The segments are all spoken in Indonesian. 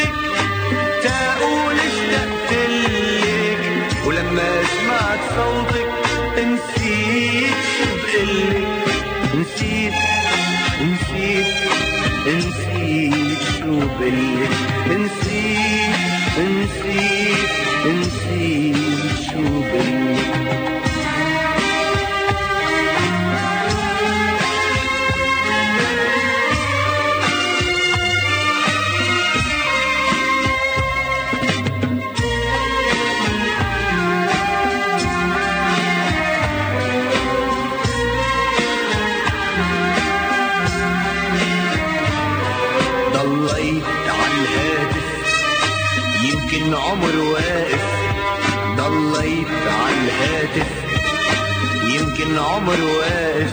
تلفنتلك تقول اشتقتلك ولما سمعت صوتك نسيت شو بقلك. نسيت نسيت نسيت شو بقلك. نسيت نسيت نسيت شو بقلك. من عمره واقف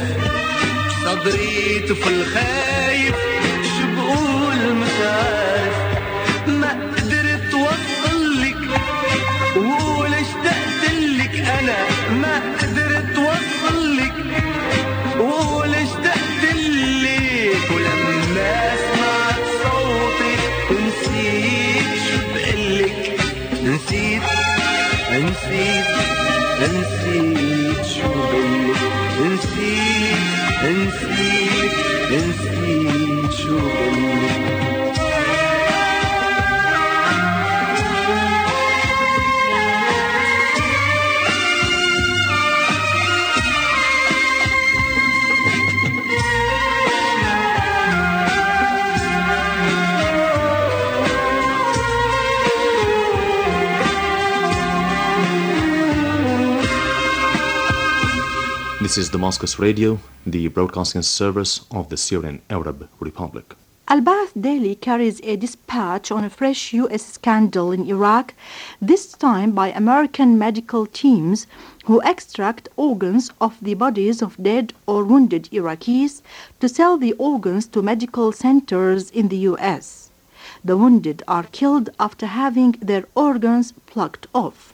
صدريته في الخايف شو بقول مش عارف. This is Damascus Radio, the broadcasting service of the Syrian Arab Republic. Al Ba'ath Daily carries a dispatch on a fresh U.S. scandal in Iraq, this time by American medical teams who extract organs of the bodies of dead or wounded Iraqis to sell the organs to medical centers in the U.S. The wounded are killed after having their organs plucked off.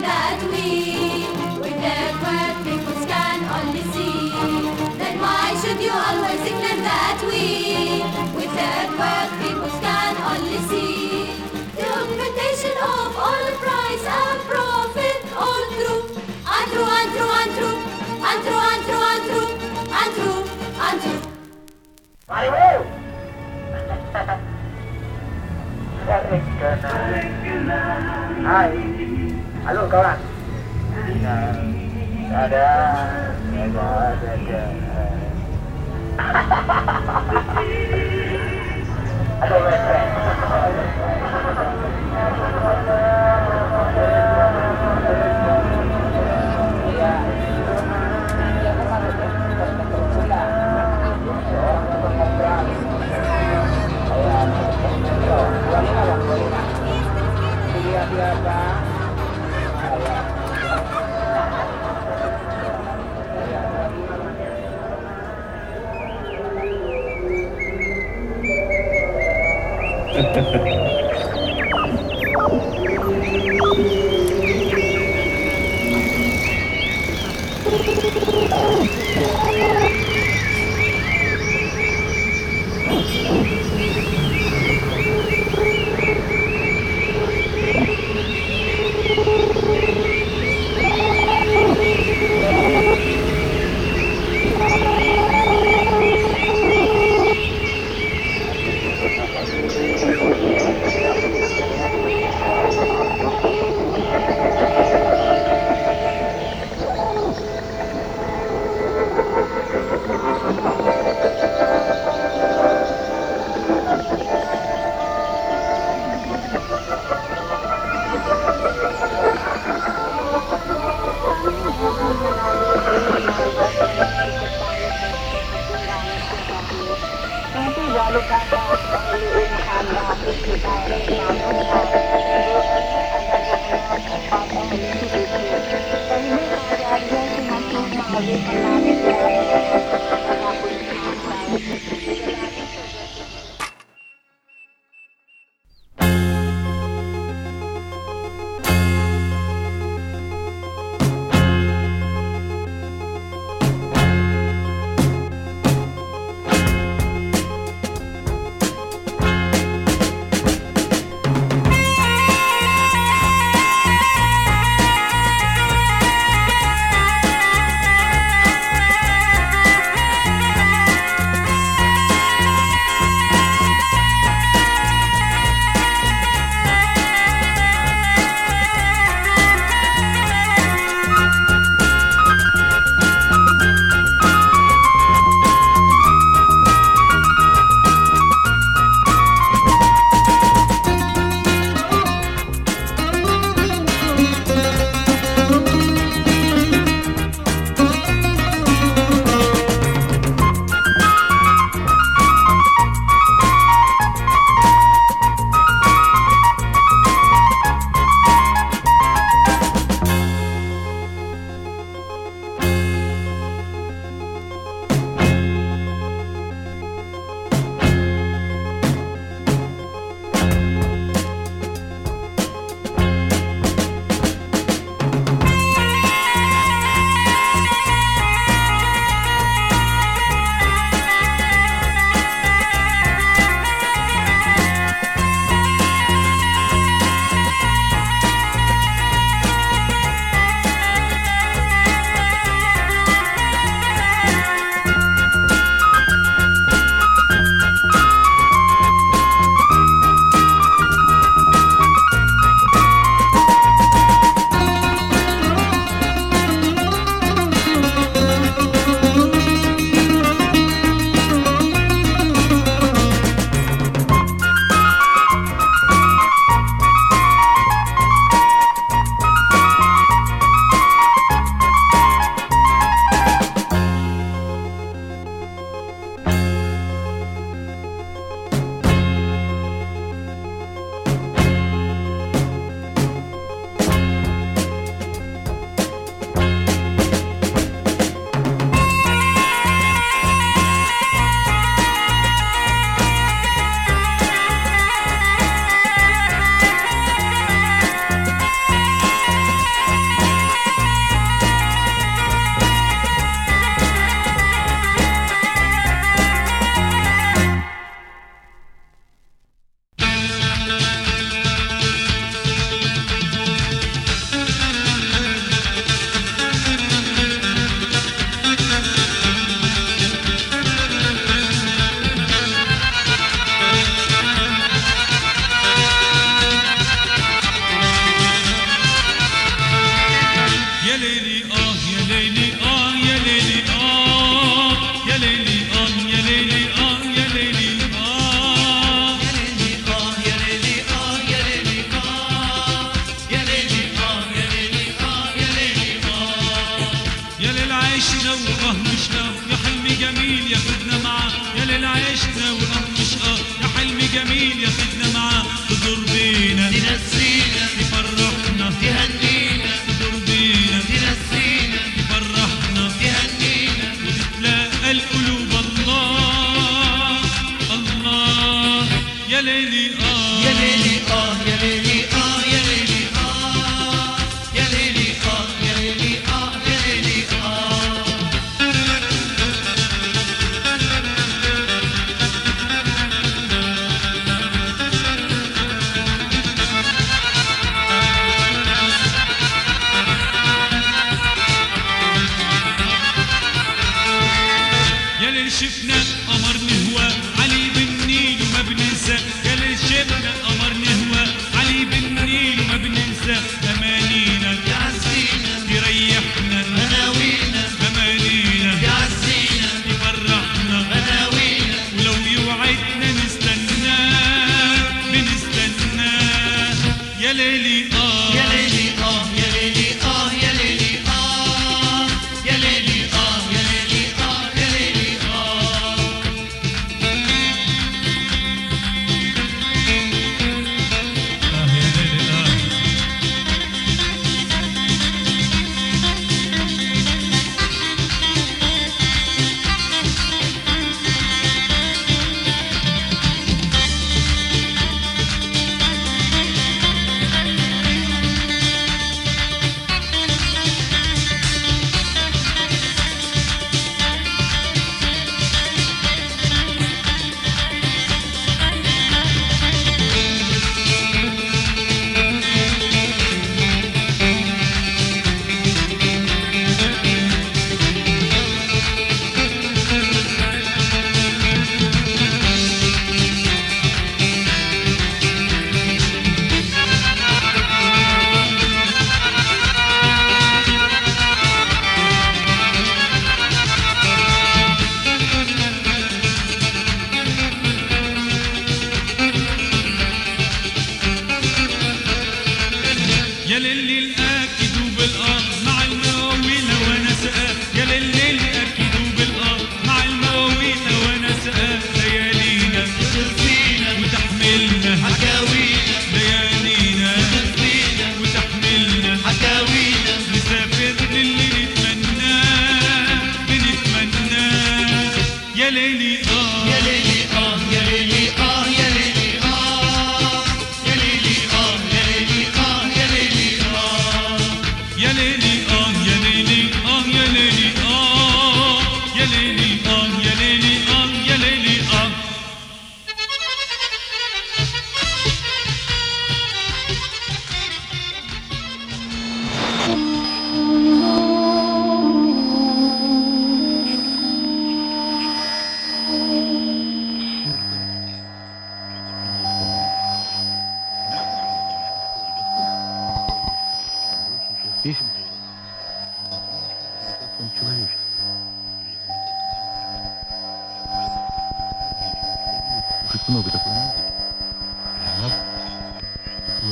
Mari weu. Hai. Halo kawan. Ada ada ada. Ada berapa? Ha ha ha.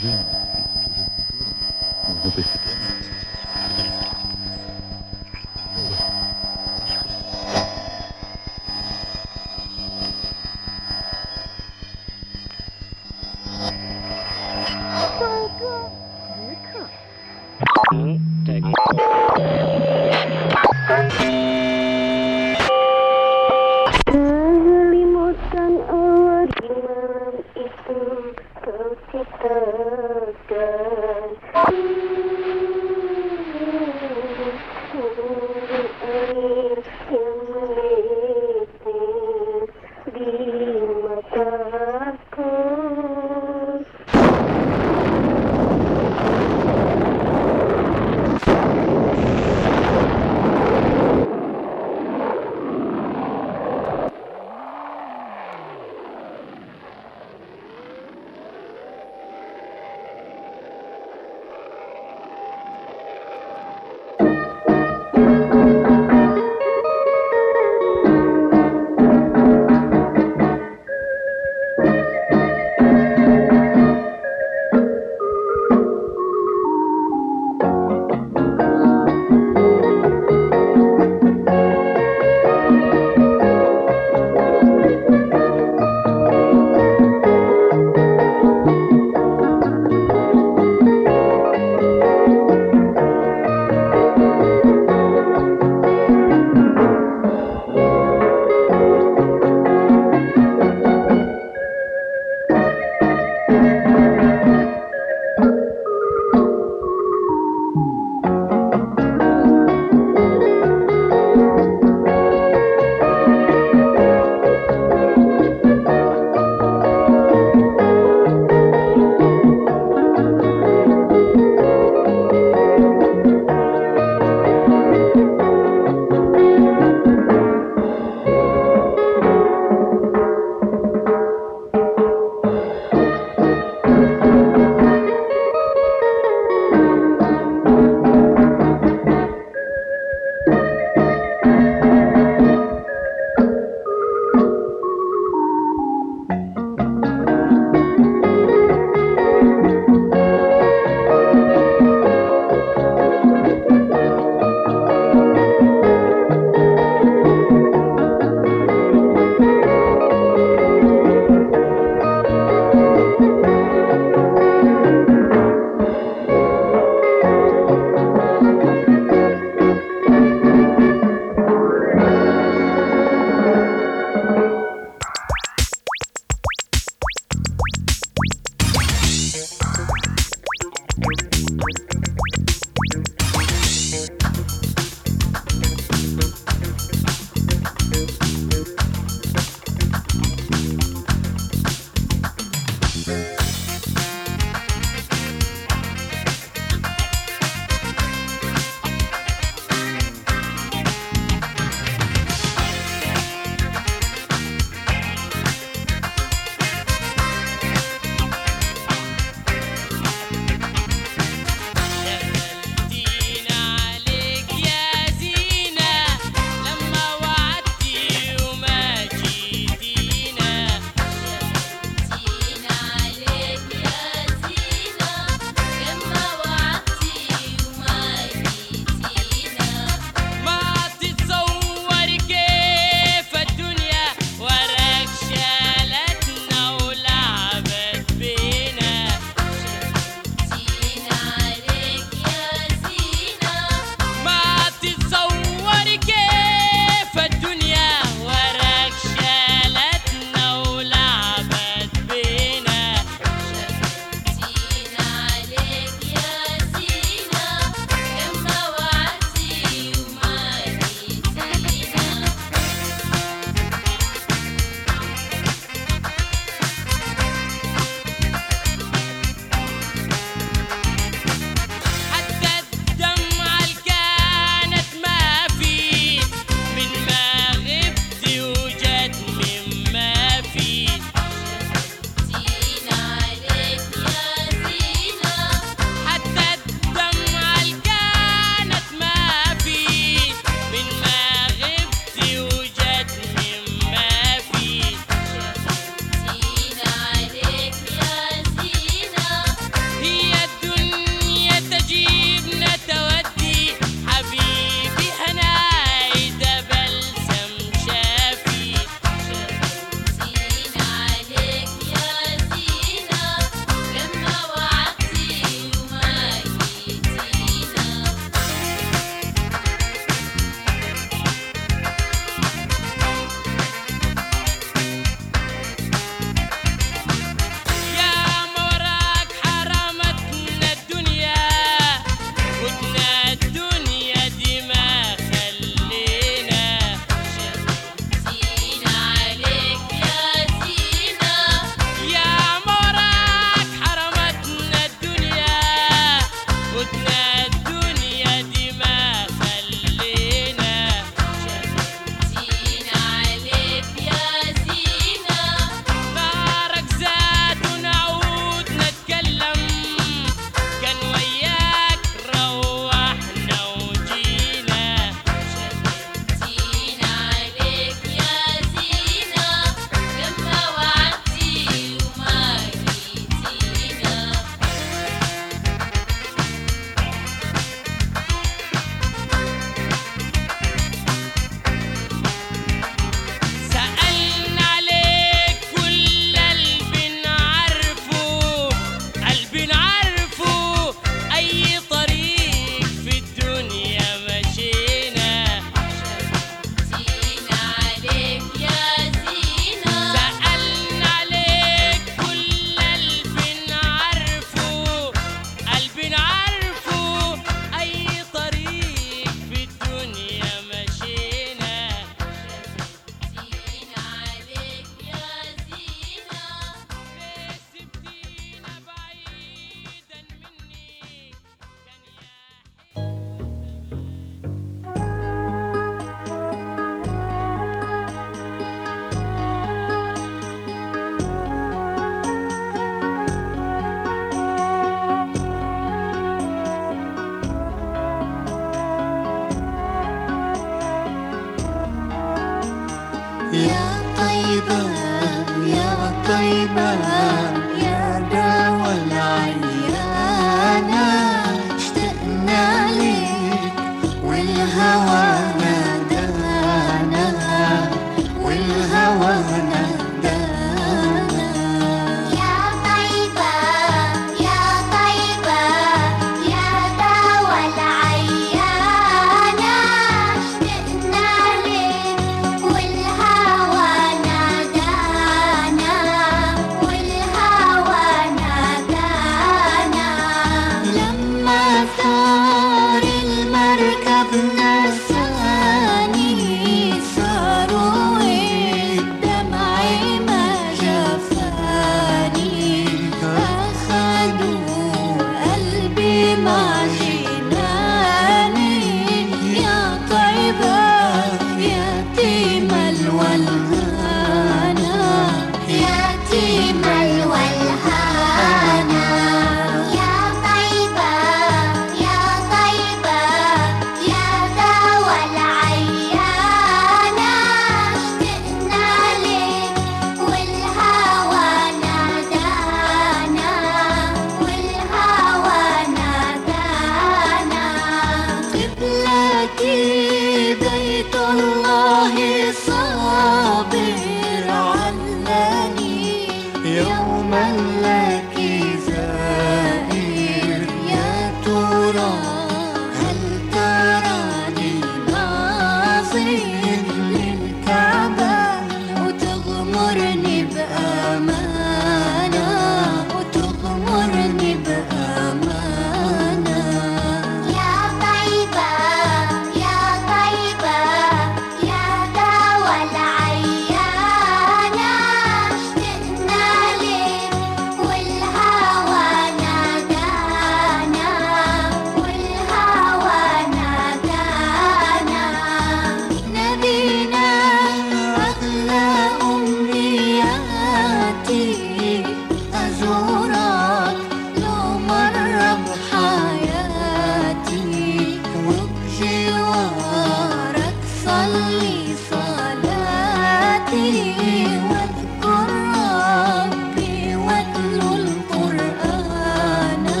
vendo? Vocês viram? Não vou perceber.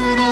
Thank you.